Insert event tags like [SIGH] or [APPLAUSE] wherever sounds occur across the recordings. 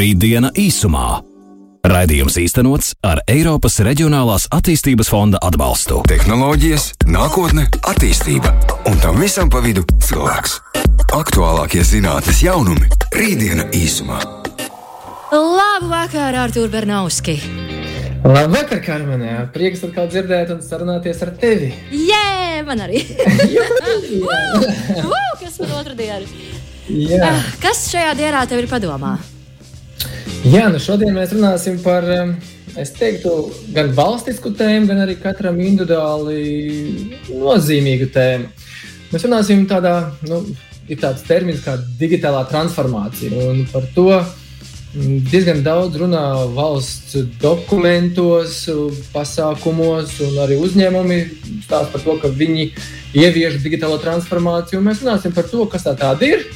Rītdiena īsumā. Raidījums īstenots ar Eiropas Reģionālās attīstības fonda atbalstu. Tehnoloģijas, nākotne, attīstība un tam visam pa vidu cilvēks. Aktuālākie zinātnīs jaunumi - Rītdiena īsumā. Labu vakaru, Artur Bernauski! Labvakar, Karmenē! Prieks atkal dzirdēt un sarunāties ar tevi. Jē, man arī! uh, kas man otru dienu? Jā, Ah, Kas šajā dienā tev ir padomā? Jā nu šodien mēs runāsim par, es teiktu, gan valstisku tēmu, gan arī katram individuāli nozīmīgu tēmu. Mēs runāsim tādā, nu, ir tāds termins kā digitālā transformācija, un par to diezgan daudz runā valsts dokumentos, pasākumos, un arī uzņēmumi stāsta par to, ka viņi ievieš digitālo transformāciju. un Mēs runāsim par to, kas tā tāda ir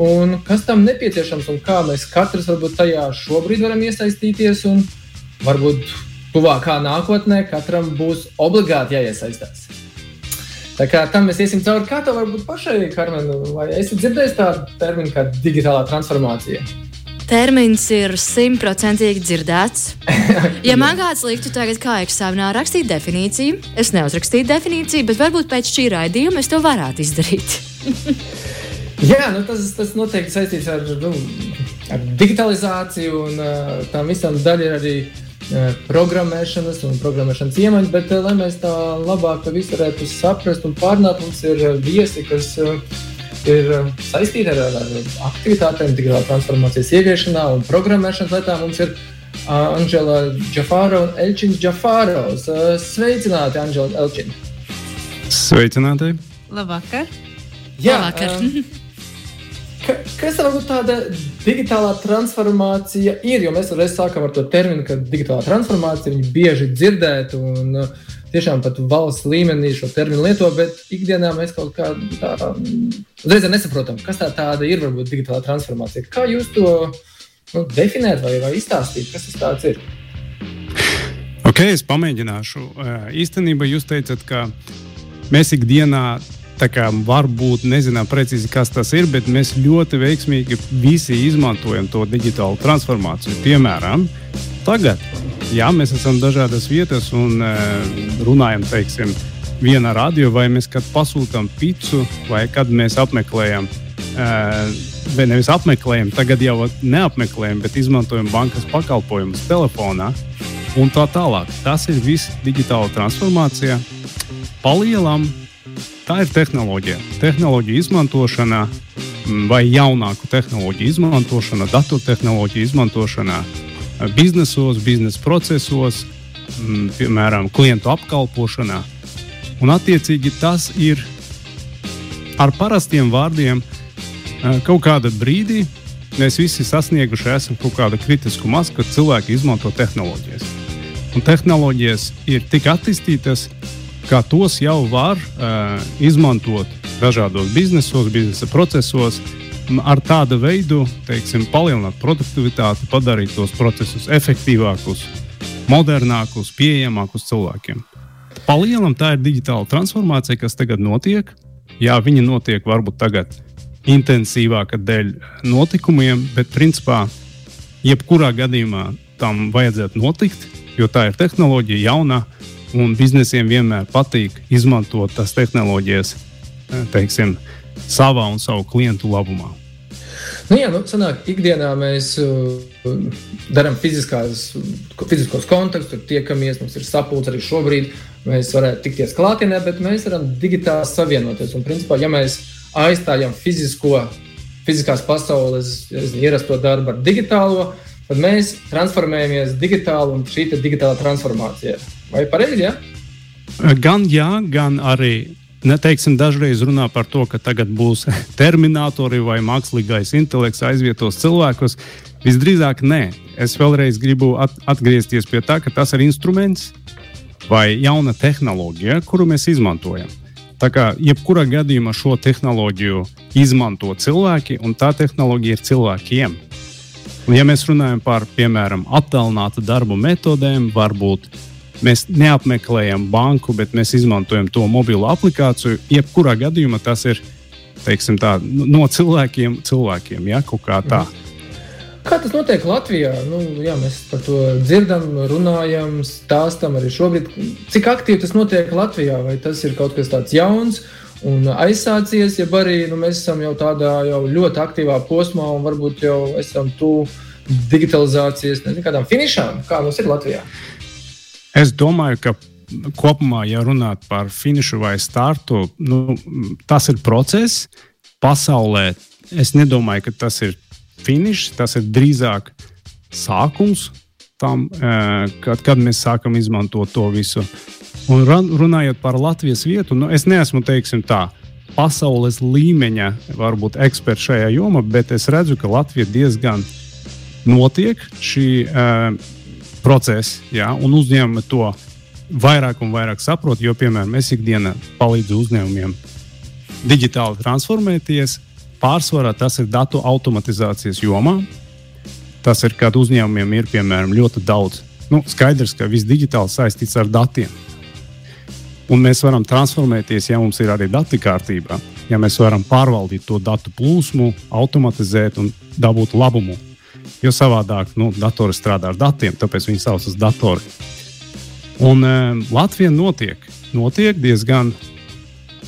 un kas tam nepieciešams, un kā mēs katrs varbūt tajā šobrīd varam iesaistīties, un varbūt tuvākā nākotnē katram būs obligāti jāiesaistās. Tā kā tam mēs iesim cauri, kā tev varbūt pašai, Karmen, vai esi dzirdējis tādu terminu kā digitālā transformācija? Termins ir simtprocentīgi dzirdēts. [LAUGHS] Ja man kāds liktu tagad, kā eksāmenā rakstīt definīciju, es neuzrakstītu definīciju, bet varbūt pēc šī raidījuma es to varētu izdarīt. [LAUGHS] Jā, nu tas, tas noteikti saistīts ar, nu, ar digitalizāciju, un uh, tam visam daļa ir arī uh, programmēšanas un programmēšanas iemaņas. Bet, uh, lai mēs tā labāk to visu varētu saprast un pārnāt, mums ir uh, viesi, kas uh, ir uh, saistīti ar, ar aktivitātēm, digitālā transformācijas ieviešanā un programmēšanas lietā. Mums ir uh, Anģela Džafāra un Elčins Džafāros. Uh, sveicināti, Anģela Elčina! Sveicināti! Labvakar! Labvakar. um, Ka, kas varbūt tāda digitālā transformācija ir? Jo mēs reiz sākam ar to terminu, ka digitālā transformācija ir bieži dzirdēta un uh, tiešām pat valsts līmenī šo terminu lieto, bet ikdienā mēs kaut kā tā uzreiz nesaprotam, kas tā tāda ir varbūt digitālā transformācija. Kā jūs to nu, definēt vai, vai izstāstīt, kas tas tāds ir? Ok, es pamēģināšu. Eh, Īstenībā jūs teicat, ka mēs ikdienā varbūt nezinām precīzi, kas tas ir, bet mēs ļoti veiksmīgi visi izmantojam to digitālo transformāciju. Piemēram, tagad, ja mēs esam dažādas vietas un e, runājam, teiksim, vienā radio, vai mēs kad pasūtām pizzu, vai kad mēs apmeklējam, e, vai nevis apmeklējam, tagad jau neapmeklējam, bet izmantojam bankas pakalpojumus telefonā un tā tālāk. Tas ir viss digitāla transformācija. Palielam tā ir tehnoloģija. Tehnoloģija izmantošana mm, vai jaunāku tehnoloģiju izmantošana, datortehnoloģiju izmantošana eh, biznesos, biznesa procesos, mm, piemēram, klientu apkalpošanā. Un, attiecīgi, tas ir ar parastiem vārdiem eh, kaut kādā brīdī. Mēs visi sasnieguši esam kaut kādu kritisku masu, kad cilvēki izmanto tehnoloģijas. Un tehnoloģijas ir tik attīstītas, ka tos jau var uh, izmantot dažādos biznesos, biznesa procesos, ar tādu veidu, teiksim, palielināt produktivitāti, padarīt tos procesus efektīvākus, modernākus, pieejamākus cilvēkiem. Palielinām tā ir digitāla transformācija, kas tagad notiek. Jā, viņa notiek varbūt tagad intensīvāka dēļ notikumiem, bet principā jebkurā gadījumā tam vajadzētu notikt, jo tā ir tehnoloģija jauna un biznesiem vienmēr patīk izmantot tās tehnoloģijas eh, teiksim, savā un savu klientu labumā. Nu, jā, nu, sanāk, ikdienā mēs uh, darām fiziskos kontaktus, tur tiekamies, mums ir sapulce arī šobrīd. Mēs varētu tikties klātienē, bet mēs varam digitāli savienoties. Un, principā, ja mēs aizstājam fizisko, fiziskās pasaules ierasto darbu ar digitālo, tad mēs transformējamies digitāli un šī ir digitāla transformācija. Vai pareizi? Ja? Gan jā, gan arī neteiksim, dažreiz runā par to, ka tagad būs [LAUGHS] terminatori vai mākslīgais intelekts aizvietos cilvēkus. Visdrīzāk nē. Es vēlreiz gribu at atgriezties pie tā, ka tas ir instruments vai jauna tehnoloģija, kuru mēs izmantojam. Tā kā jebkurā gadījumā šo tehnoloģiju izmanto cilvēki, un tā tehnoloģija ir cilvēkiem. Un, ja mēs runājam par, piemēram, attēlinātu darbu metodēm, varbūt mēs neapmeklējam banku, bet mēs izmantojam to mobilo aplikāciju. Jebkurā gadījumā tas ir tā, no cilvēkiem cilvēkiem. Ja, kaut kā tā. Kā tas notiek Latvijā? Nu, jā, mēs par to dzirdam, runājam, stāstam arī šobrīd. Cik aktīvi tas notiek Latvijā? Vai tas ir kaut kas tāds jauns un aizsācies, ja arī nu, mēs esam jau tādā jau ļoti aktīvā posmā un varbūt jau esam tuvu digitalizācijas nezinu, kādām finišām? Kā mums ir Latvijā? Es domāju, ka kopumā, ja runāt par finišu vai startu, nu, tas ir process. Pasaulē es nedomāju, ka tas ir finišs, tas ir drīzāk sākums tam, kad, kad mēs sākam izmantot to visu. Un runājot par Latvijas vietu, nu, es neesmu teiksim, tā, pasaules līmeņa varbūt eksperts šajā jomā, bet es redzu, ka Latvija diezgan notiek šī uh, procesa, ja, un uzņēmumi to vairāk un vairāk saprot. Jo, piemēram, es ikdienā palīdzu uzņēmumiem digitāli transformēties, Pārsvarā tas ir datu automatizācijas jomā. Tas ir, kad uzņēmumiem ir piemēram ļoti daudz. Nu, skaidrs, ka viss digitāli saistīts ar datiem. Un mēs varam transformēties, ja mums ir arī dati kārtībā, ja mēs varam pārvaldīt to datu plūsmu, automatizēt un dabūt labumu. Jo savādāk nu, datori strādā ar datiem, tāpēc viņi saucas datori. Un e, Latvija notiek, notiek diezgan,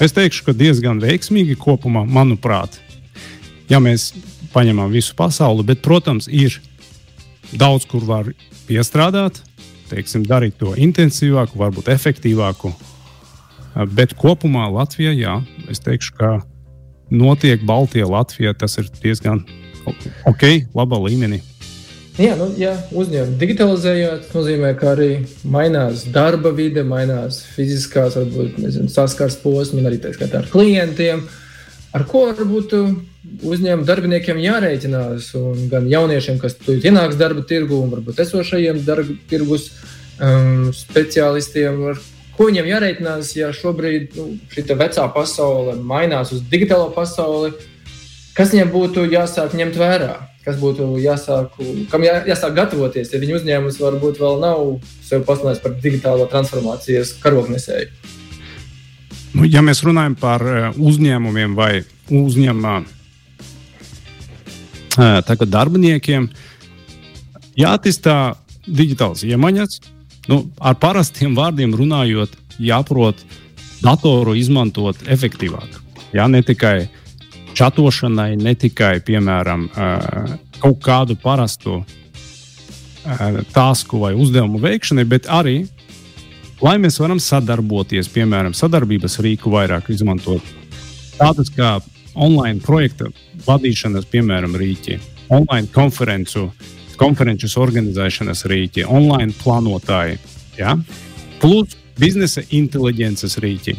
es teikšu, ka diezgan veiksmīgi kopumā, manuprāt ja mēs paņemam visu pasauli, bet, protams, ir daudz, kur var piestrādāt, teiksim, darīt to intensīvāku, varbūt efektīvāku. Bet kopumā Latvijā, jā, es teikšu, ka notiek Baltijā, Latvijā tas ir diezgan ok, labā līmenī. Jā, nu, ja uzņēmumi digitalizējās, tas nozīmē, ka arī mainās darba vide, mainās fiziskās, varbūt nezinu, saskars posms, arī tā skaitā ar klientiem. Ar ko varbūt uzņēmuma darbiniekiem jārēķinās, un gan jauniešiem, kas ienāks darba tirgu, un varbūt esošajiem darba tirgus um, speciālistiem, ar ko viņiem jārēķinās, ja šobrīd nu, šī vecā pasaule mainās uz digitālo pasauli, kas viņiem būtu jāsāk ņemt vērā. Kas būtu jāsāk, kam jā, jāsāk gatavoties, ja viņu uzņēmums varbūt vēl nav sev pasludinājis par digitālo transformācijas karognesēju? Nu, ja mēs runājam par uh, uzņēmumiem vai uzņēmumiem, tagad darbiniekiem jāattīstā digitāls iemaņas. Nu, ar parastiem vārdiem runājot, jāprot datoru izmantot efektīvāk. Jā, ne tikai čatošanai, ne tikai, piemēram, kaut kādu parastu tasku vai uzdevumu veikšanai, bet arī, lai mēs varam sadarboties, piemēram, sadarbības rīku vairāk izmantot. Tādas kā online projekta vadīšanas, piemēram, rīķi, online konferenču, konferenčus organizēšanas rīķi, online plānotāji, ja? plus biznesa inteliģences rīķi.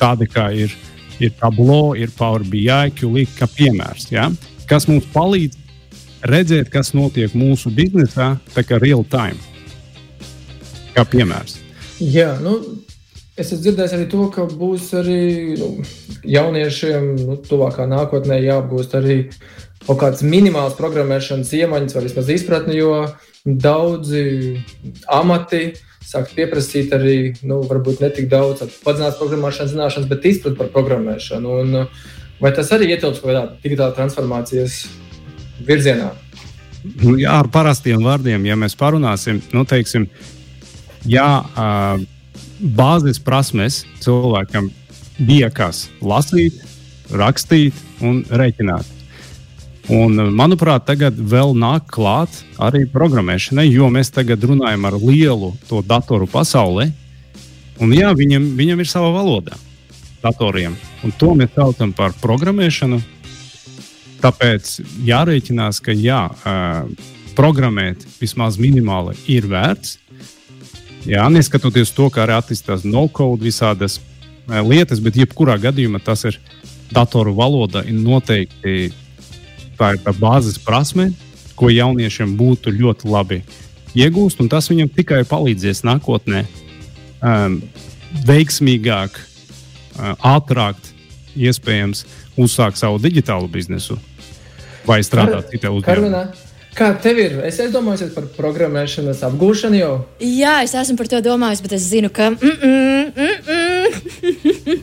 Tādi kā ir, ir Tableau, ir Power BI, QLIK, kā piemērs, ja? kas mums palīdz redzēt, kas notiek mūsu biznesā, tā kā real time. Kā piemērs. Jā, nu, Es esmu dzirdējis arī to, ka būs arī nu, jauniešiem nu, tuvākā nākotnē jāapgūst arī kaut kādas minimālas programmēšanas iemaņas vai vismaz izpratni, jo daudzi amati sāk pieprasīt arī, nu, varbūt ne tik daudz padziļinātas programmēšanas zināšanas, bet izpratni par programmēšanu. Un, vai tas arī ietilps kaut kādā digitālā transformācijas virzienā? Nu, jā, ar parastiem vārdiem, ja mēs parunāsim, nu, teiksim, jā, bāzes prasmes cilvēkam bija kas lasīt, rakstīt un reiķināt. Un, manuprāt, tagad vēl nāk klāt arī programmēšanai, jo mēs tagad runājam ar lielu to datoru pasauli. Un, jā, viņam, viņam ir sava valoda datoriem, un to mēs saucam par programmēšanu. Tāpēc jārēķinās, ka jā, programmēt vismaz minimāli ir vērts, Jā, neskatoties to, kā arī attīstās no-code visādas e, lietas, bet jebkurā gadījumā tas ir datoru valoda. Noteikti tā ir tā bāzes prasme, ko jauniešiem būtu ļoti labi iegūst, un tas viņam tikai palīdzēs nākotnē um, veiksmīgāk, uh, ātrāk, iespējams, uzsākt savu digitālu biznesu vai strādāt citā uzņēmumā. Kā tev ir? Es domāju par programmēšanas apgūšanu jau. Jā, es esmu par to domājis, bet es zinu, ka. Mm -mm, mm -mm.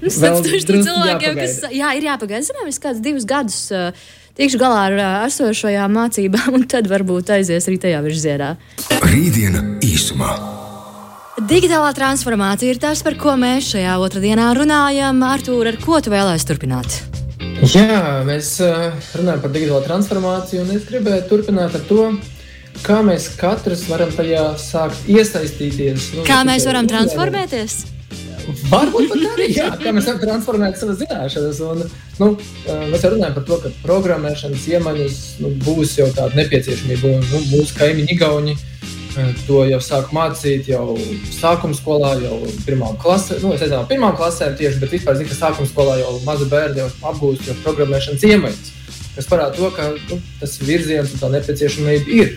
[LAUGHS] Vēl cilvēkiem, kas. Jā, ir jāpagaida. Zinām, es kādus divus gadus. Uh, tikšu galā ar esošajām mācībām, un tad varbūt aizies arī tajā virzienā. Rītdiena īsumā. Digitālā transformācija ir tas, par ko mēs šajā otrdienā runājam. Artur, ar ko tu vēlēsies turpināt? Jā, mēs runājam par digitālo transformāciju, un es gribēju turpināt ar to, kā mēs katrs varam tajā sākt iesaistīties. Nu, kā mēs varam transformēties? Varbūt pat [LAUGHS] arī jā, kā mēs varam transformēt savas zināšanas. Un, nu, mēs jau runājam par to, ka programmēšanas iemaņas nu, būs jau tāda nepieciešamība. Nu, mūsu kaimiņi Igauni to jau sāk mācīt jau sākuma skolā, jau pirmā klasē. Nu, es nezinu, pirmā klasē tieši, bet vispār zinu, ka sākuma skolā jau mazi bērni jau apgūst jau programmēšanas iemaņas. Tas parāda to, ka nu, tas virziens un tā nepieciešamība ir.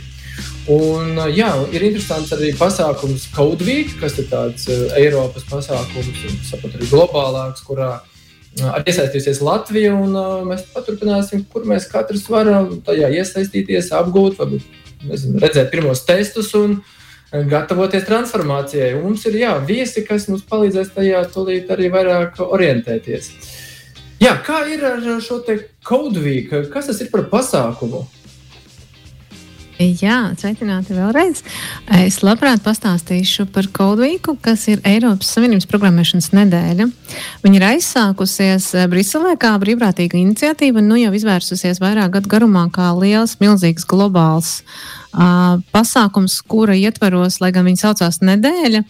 Un, jā, ir interesants arī pasākums Code Week, kas ir tāds Eiropas pasākums, un sapat, arī globālāks, kurā arī iesaistīsies Latvija. Un, mēs paturpināsim, kur mēs katrs varam tajā iesaistīties, apgūt, varbūt, nezinu, redzēt pirmos testus un gatavoties transformācijai. Un mums ir jā, viesi, kas mums palīdzēs tajā tūlīt arī vairāk orientēties. Jā, kā ir ar šo te Code Week? Kas tas ir par pasākumu? Jā, sveicināti vēlreiz. Es labprāt pastāstīšu par Codevīku, kas ir Eiropas Savienības programmēšanas nedēļa. Viņa ir aizsākusies eh, Briselē kā brīvprātīga iniciatīva, nu jau izvērsusies vairāk gadu garumā kā liels, milzīgs globāls uh, pasākums, kura ietvaros, lai gan viņa saucās nedēļa,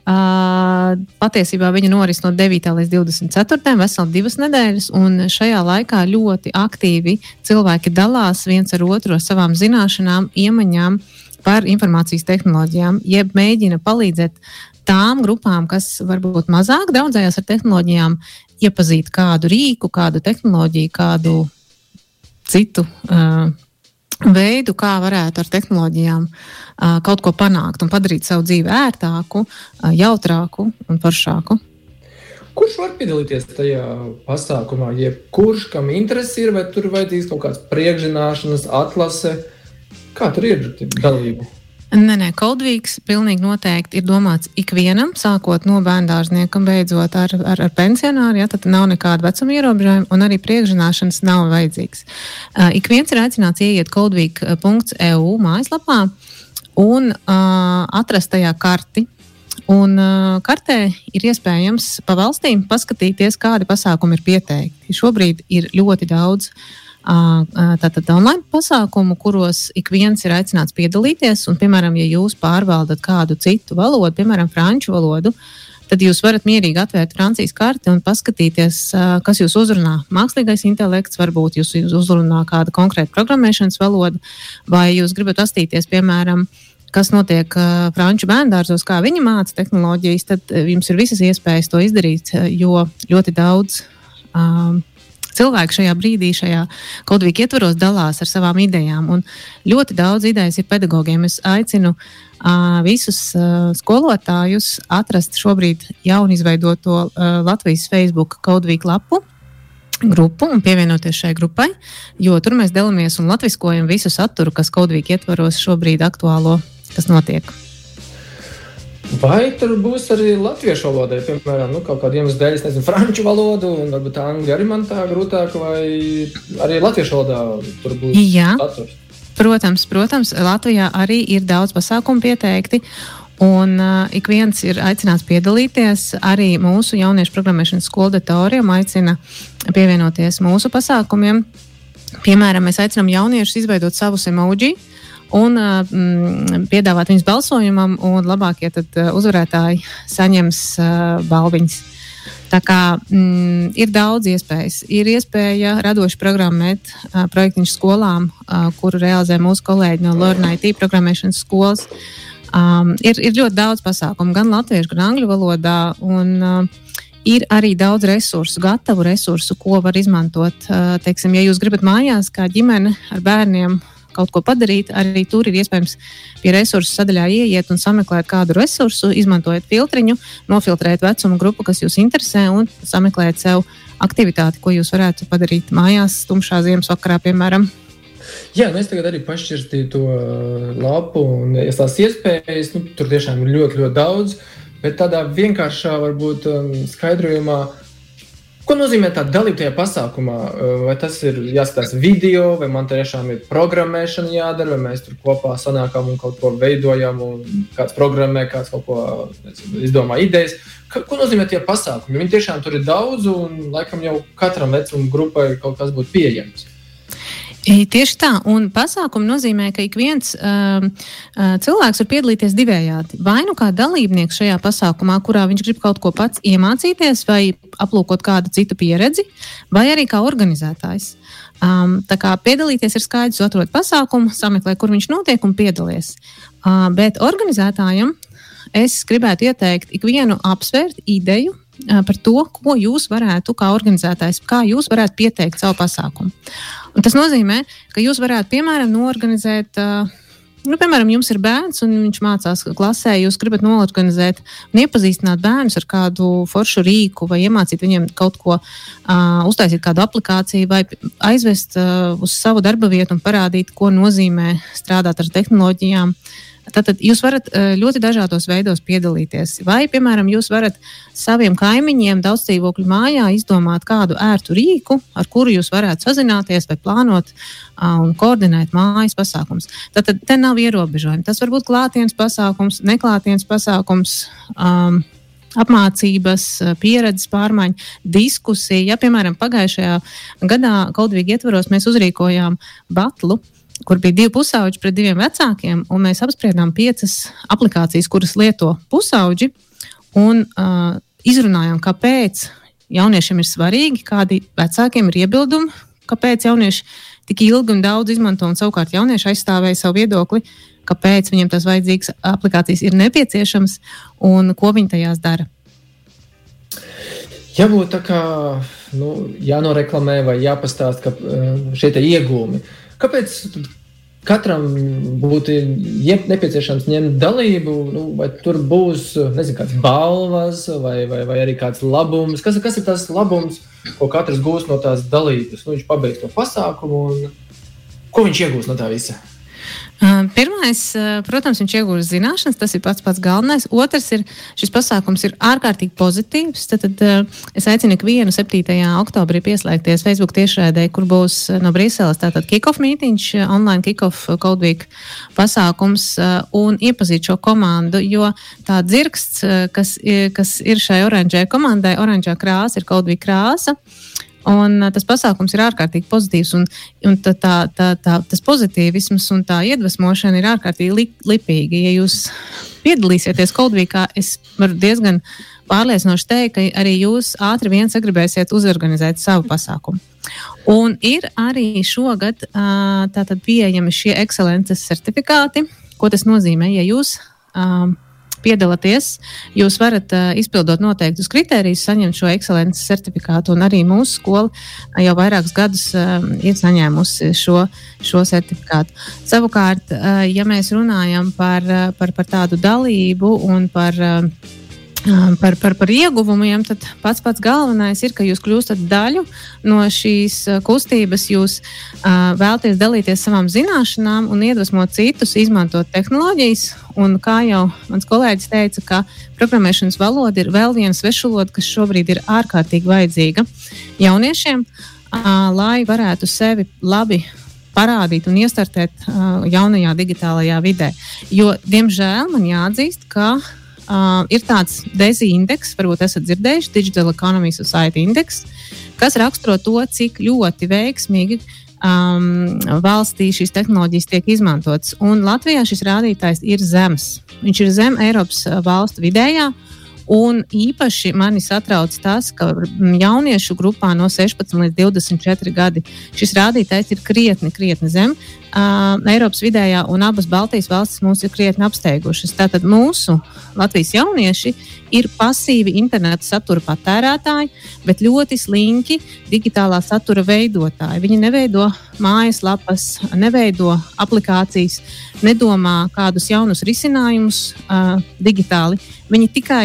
Uh, patiesībā viņa noris no 9. līdz 24. veseli divas nedēļas, un šajā laikā ļoti aktīvi cilvēki dalās viens ar otru ar savām zināšanām, iemaņām par informācijas tehnoloģijām, jeb mēģina palīdzēt tām grupām, kas varbūt mazāk draudzējās ar tehnoloģijām, iepazīt kādu rīku, kādu tehnoloģiju, kādu citu uh, veidu, kā varētu ar tehnoloģijām uh, kaut ko panākt un padarīt savu dzīvi ērtāku, uh, jautrāku un foršāku. Kurš var piedalīties tajā pasākumā? Jebkurš, kam interesi ir, vai tur vajadzīgs kaut kāds priekšzināšanas, atlase? Kā tur ir dalība? Nē, nē, Coldvīks pilnīgi noteikti ir domāts ikvienam, sākot no bērngārznieka un beidzot ar, ar, ar pensionāru. Ja, tad nav nekāda vecuma ierobežojuma un arī priekšzināšanas nav vajadzīgs. Uh, ik viens ir aicināts ieiet coldvīk.eu mājaslapā un uh, atrast tajā karti. Un uh, kartē ir iespējams pa valstīm paskatīties, kādi pasākumi ir pieteikti. Šobrīd ir ļoti daudz uh, tātad online pasākumu, kuros ik viens ir aicināts piedalīties. Un, piemēram, ja jūs pārvaldat kādu citu valodu, piemēram, franču valodu, tad jūs varat mierīgi atvērt Francijas karti un paskatīties, kas jūs uzrunā. Mākslīgais intelekts, varbūt jūs uzrunā kāda konkrēta programmēšanas valoda, vai jūs gribat pastīties, piemēram, kas notiek franču bērngārzos, kā viņi māca tehnoloģijas, tad jums ir visas iespējas to izdarīt, jo ļoti daudz. Um, cilvēki šajā brīdī, šajā kādā ietvaros dalās ar savām idejām. Un ļoti daudz idejas ir pedagogiem. Es aicinu uh, visus uh, skolotājus atrast šobrīd jaunu izveidoto uh, Latvijas Facebook kādu lapu grupu un pievienoties šai grupai, jo tur mēs dalāmies un latviskojam visu saturu, kas kādā ietvaros šobrīd aktuālo, kas notiek. Vai tur būs arī latviešu valodai, piemēram, nu, kaut kādiem iemesliem dēļ, es nezinu, franču valodu, un varbūt angļu arī man tā grūtāk, vai arī latviešu valodā tur būs Jā. saturs? Protams, protams, Latvijā arī ir daudz pasākumu pieteikti. Un uh, ik viens ir aicināts piedalīties. Arī mūsu jauniešu programmēšanas skolu datoriem aicina pievienoties mūsu pasākumiem. Piemēram, mēs aicinām jauniešus izveidot savus emoji, uh, un mm, piedāvāt viņus balsojumam, un labākie tad, uzvarētāji saņems uh, balviņas. Tā kā mm, ir daudz iespējas. Ir iespēja radoši programmēt uh, projektiņu skolām, uh, kuru realizē mūsu kolēģi no Lorna IT programmēšanas skolas. Um, ir, ir ļoti daudz pasākumu, gan latviešu, gan angļu valodā. Un, uh, ir arī daudz resursu, gatavu resursu, ko var izmantot. Teiksim, ja jūs gribat mājās, kā ģimene ar bērniem, kaut ko padarīt, arī tur ir iespējams pie resursu sadaļā ieiet un sameklēt kādu resursu, izmantojot filtriņu, nofiltrēt vecumu grupu, kas jūs interesē, un sameklēt sev aktivitāti, ko jūs varētu padarīt mājās, tumšā ziemas vakarā, piemēram. Jā, nu es tagad arī pašķirstīju to uh, lapu, un ja tās iespējas nu, tur tiešām ir ļoti, ļoti daudz. Bet tādā vienkāršā, varbūt um, skaidrojumā, Ko nozīmē tā dalība tajā pasākumā? Vai tas ir jāskatās video, vai man tiešām ir programmēšana jādara, vai mēs tur kopā sanākam un kaut ko veidojam, un kāds programmē, kāds kaut ko nezinu, izdomā idejas. Ko nozīmē tie pasākumi? Viņi tiešām tur ir daudz, un laikam jau katram vecuma grupai kaut kas būtu pieejams. Tieši tā, un pasākumi nozīmē, ka ik viens uh, uh, cilvēks var piedalīties divējādi. Vai nu kā dalībnieks šajā pasākumā, kurā viņš grib kaut ko pats iemācīties, vai aplūkot kādu citu pieredzi, vai arī kā organizētājs. Um, tā kā piedalīties ir skaidrs, atrod pasākumu, sameklē, kur viņš notiek un piedalies. Uh, bet organizētājam es gribētu ieteikt ikvienu apsvērt ideju, par to, ko jūs varētu, kā organizētājs, kā jūs varētu pieteikt savu pasākumu. Un tas nozīmē, ka jūs varētu, piemēram, norganizēt. Nu, piemēram, jums ir bērns, un viņš mācās klasē. Jūs gribat norganizēt un iepazīstināt bērnus ar kādu foršu rīku, vai iemācīt viņiem kaut ko, uh, uztaisīt kādu aplikāciju, vai aizvest uh, uz savu darba vietu un parādīt, ko nozīmē strādāt ar tehnoloģijām. Uh, Tātad jūs varat eh, ļoti dažādos veidos piedalīties. Vai, piemēram, jūs varat saviem kaimiņiem daudz dzīvokļu mājā izdomāt kādu ērtu rīku, ar kuru jūs varētu sazināties vai plānot un koordinēt mājas pasākums. Tātad te nav ierobežojumi. Tas var būt klātienes pasākums, neklātienes pasākums. Um, apmācības, pieredzes pārmaiņa, diskusija. Ja, piemēram, pagājušajā gadā Kaudvīgi ietvaros mēs uzrīkojām batlu, uh, kur bija divi pusauģi pret diviem vecākiem, un mēs apspriedām piecas aplikācijas, kuras lieto pusauģi, un uh, izrunājām, kāpēc jauniešiem ir svarīgi, kādi vecākiem ir iebildumi, kāpēc jaunieši tik ilgi un daudz izmanto, un savukārt jaunieši aizstāvēja savu viedokli, kāpēc viņiem tas vajadzīgs aplikācijas ir nepieciešams un ko viņi tajās dara. Ja būtu tā kā nu, jānoreklamē vai jāpastāsta, ka šie iegūmi, Kāpēc katram būtu nepieciešams ņemt dalību, nu, vai tur būs nezinu, kāds balvas vai, vai, vai arī kāds labums? Kas, kas ir tas labums, ko katrs gūs no tās dalības? Nu, viņš pabeigs to pasākumu un ko viņš iegūs no tā visa? Pirmais, protams, viņš iegūst zināšanas, tas ir pats pats galvenais. Otrs ir, šis pasākums ir ārkārtīgi pozitīvs. Tad, tad es aicinu ikvienu 7. oktobrī pieslēgties Facebook tiešraidē, kur būs no Brīseles tātad kick-off mītīņš, online kick-off Code Week pasākums un iepazīt šo komandu, jo tā dzirksts, kas, kas ir šai oranžai komandai, oranžā krāsa ir Code Week krāsa. Un tas pasākums ir ārkārtīgi pozitīvs, un, un tā, tā, tā, tā, tas pozitīvisms un tā iedvesmošana ir ārkārtīgi li, lipīga. Ja jūs piedalīsieties Coldvīkā, es varu diezgan pārliecinoši teikt, ka arī jūs ātri vien sagribēsiet uzorganizēt savu pasākumu. Un ir arī šogad tātad pieejami šie ekscelences certifikāti. Ko tas nozīmē? Ja jūs piedalāties, jūs varat uh, izpildot noteiktus kritērijus, saņemt šo ekscelences certifikātu. Arī mūsu skola jau vairākus gadus uh, ir saņēmusi šo, šo certifikātu. Savukārt, uh, ja mēs runājam par, par, par tādu dalību un par uh, par, par, par ieguvumiem, tad pats pats galvenais ir, ka jūs kļūstat daļu no šīs kustības. Jūs uh, vēlaties dalīties savām zināšanām un iedvesmot citus, izmantot tehnoloģijas. Un kā jau mans kolēģis teica, ka programmēšanas valoda ir vēl viena svešvaloda, kas šobrīd ir ārkārtīgi vajadzīga jauniešiem, uh, lai varētu sevi labi parādīt un iestartēt uh, jaunajā digitālajā vidē. Jo, diemžēl, man jāatzīst, ka uh, ir tāds DESI indeks, varbūt esat dzirdējuši, Digital Economy Society Index, kas raksturo to, cik ļoti veiksmīgi um, valstī šīs tehnoloģijas tiek izmantotas. Un Latvijā šis rādītājs ir zems. Viņš ir zem Eiropas valstu vidējā. Un īpaši mani satrauc tas, ka jauniešu grupā no 16 līdz 24 gadi šis rādītājs ir krietni, krietni zem uh, Eiropas vidējā, un abas Baltijas valstis mūs ir krietni apsteigušas. Tātad mūsu Latvijas jaunieši ir pasīvi interneta satura patērētāji, bet ļoti slinki digitālā satura veidotāji. Viņi neveido mājaslapas, neveido aplikācijas, nedomā kādus jaunus risinājumus uh, digitāli. Viņi tikai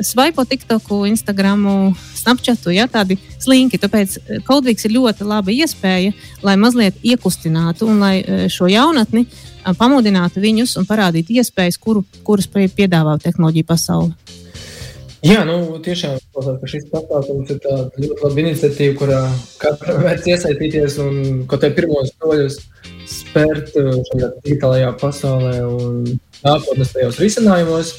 svaipo TikToku, Instagramu, Snapchatu, ja, tādi slinki. Tāpēc Kaudvīks eh, ir ļoti laba iespēja, lai mazliet iekustinātu un lai eh, šo jaunatni eh, pamudinātu viņus un parādītu iespējas, kuru, kuras piedāvā tehnoloģija pasaule. Jā, nu, tiešām šis pasākums ir ļoti laba iniciatīva, kurā katram vajag iesaistīties un kaut kādā pirmos soļus spērt šajā digitālajā pasaulē un nākotnes tajos risinājumos.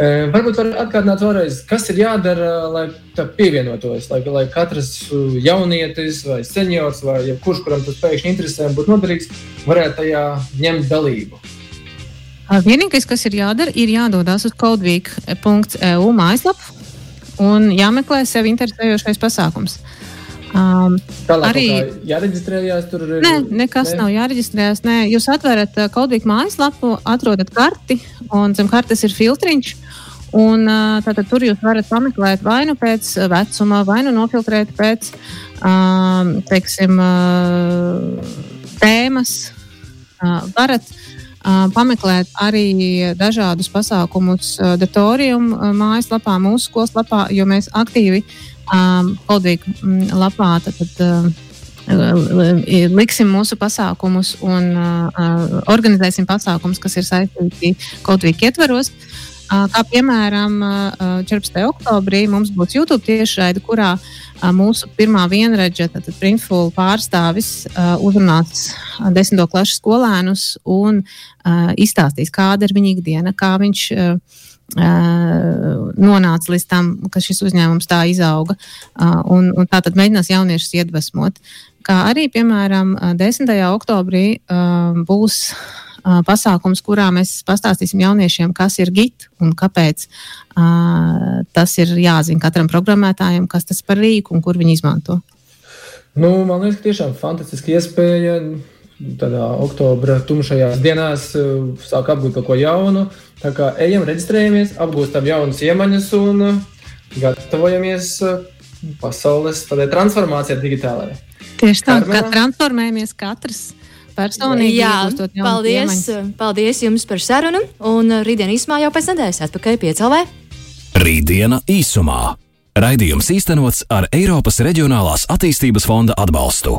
Varbūt var atgādināt vēlreiz, kas ir jādara, lai tā pievienotos, lai, lai katrs jaunietis vai seniors vai jebkurš, kuram tas pēkšņi interesē būtu noderīgs, varētu tajā ņemt dalību. Vienīgais, kas ir jādara, ir jādodas uz codeweek.eu mājaslapu un jāmeklē sev interesējošais pasākums. Um, Tālāk, arī jāreģistrējas tur. Nē, nekas ne? nav jāreģistrējas. Nē. Jūs atverat uh, Codeweek mājaslapu, atrodat karti, un zem kartes ir filtriņš. Un, uh, tātad tur jūs varat pameklēt vai nu pēc vecuma, vai nu nofiltrēt pēc um, teiksim, uh, tēmas. Uh, varat uh, pameklēt arī dažādus pasākumus Datorium mājaslapā, mūsu skolas lapā, jo mēs aktīvi Kodvīgu lapā tad, tad, liksim mūsu pasākumus un uh, organizēsim pasākumus, kas ir saistīti Kodvīgu ietvaros. Uh, kā piemēram, uh, 14. oktobrī mums būs YouTube tiešraide, kurā uh, mūsu pirmā vienradža, tātad Printful pārstāvis, uzrunās desmito klašu skolēnus un izstāstīs, kāda ir viņa ikdiena, kā viņš nonāca līdz tam, ka šis uzņēmums tā izauga. Un, un tā tad mēģinās jauniešus iedvesmot. Kā arī, piemēram, 10. oktobrī būs pasākums, kurā mēs pastāstīsim jauniešiem, kas ir GIT un kāpēc tas ir jāzina katram programmētājam, kas tas par rīku un kur viņi izmanto. Nu, man liekas, ka tiešām fantastiska iespēja tādā oktobra tumšajās dienās sāk apgūt kaut ko jaunu. Tā kā ejam, reģistrējamies, apgūstam jaunas iemaņas un gatavojamies pasaules transformācijai digitālajai. Tieši tā, kā transformējamies katrs personīgi. Jā, paldies, iemaņas. paldies jums par sarunu. Un rītdien īsumā jau pēc nedēļas atpakaļ piecēlē. Rītdiena īsumā. Raidījums īstenots ar Eiropas Reģionālās attīstības fonda atbalstu.